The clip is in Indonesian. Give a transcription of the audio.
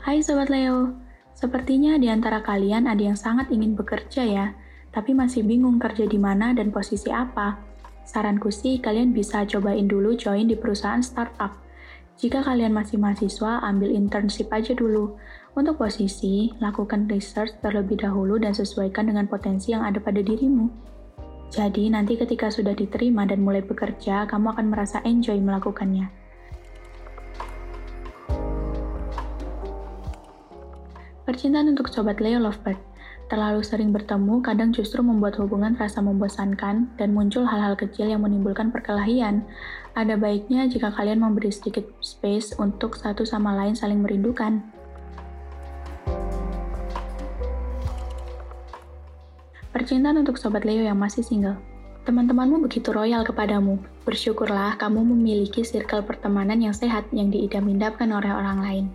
Hai Sobat Leo, sepertinya di antara kalian ada yang sangat ingin bekerja ya, tapi masih bingung kerja di mana dan posisi apa. Saranku sih kalian bisa cobain dulu join di perusahaan startup. Jika kalian masih mahasiswa, ambil internship aja dulu. Untuk posisi, lakukan research terlebih dahulu dan sesuaikan dengan potensi yang ada pada dirimu. Jadi, nanti ketika sudah diterima dan mulai bekerja, kamu akan merasa enjoy melakukannya. Percintaan untuk Sobat Leo Lovebird. Terlalu sering bertemu kadang justru membuat hubungan terasa membosankan dan muncul hal-hal kecil yang menimbulkan perkelahian. Ada baiknya jika kalian memberi sedikit space untuk satu sama lain saling merindukan. Percintaan untuk Sobat Leo yang masih single. Teman-temanmu begitu royal kepadamu. Bersyukurlah kamu memiliki circle pertemanan yang sehat yang diidam-idamkan oleh orang lain.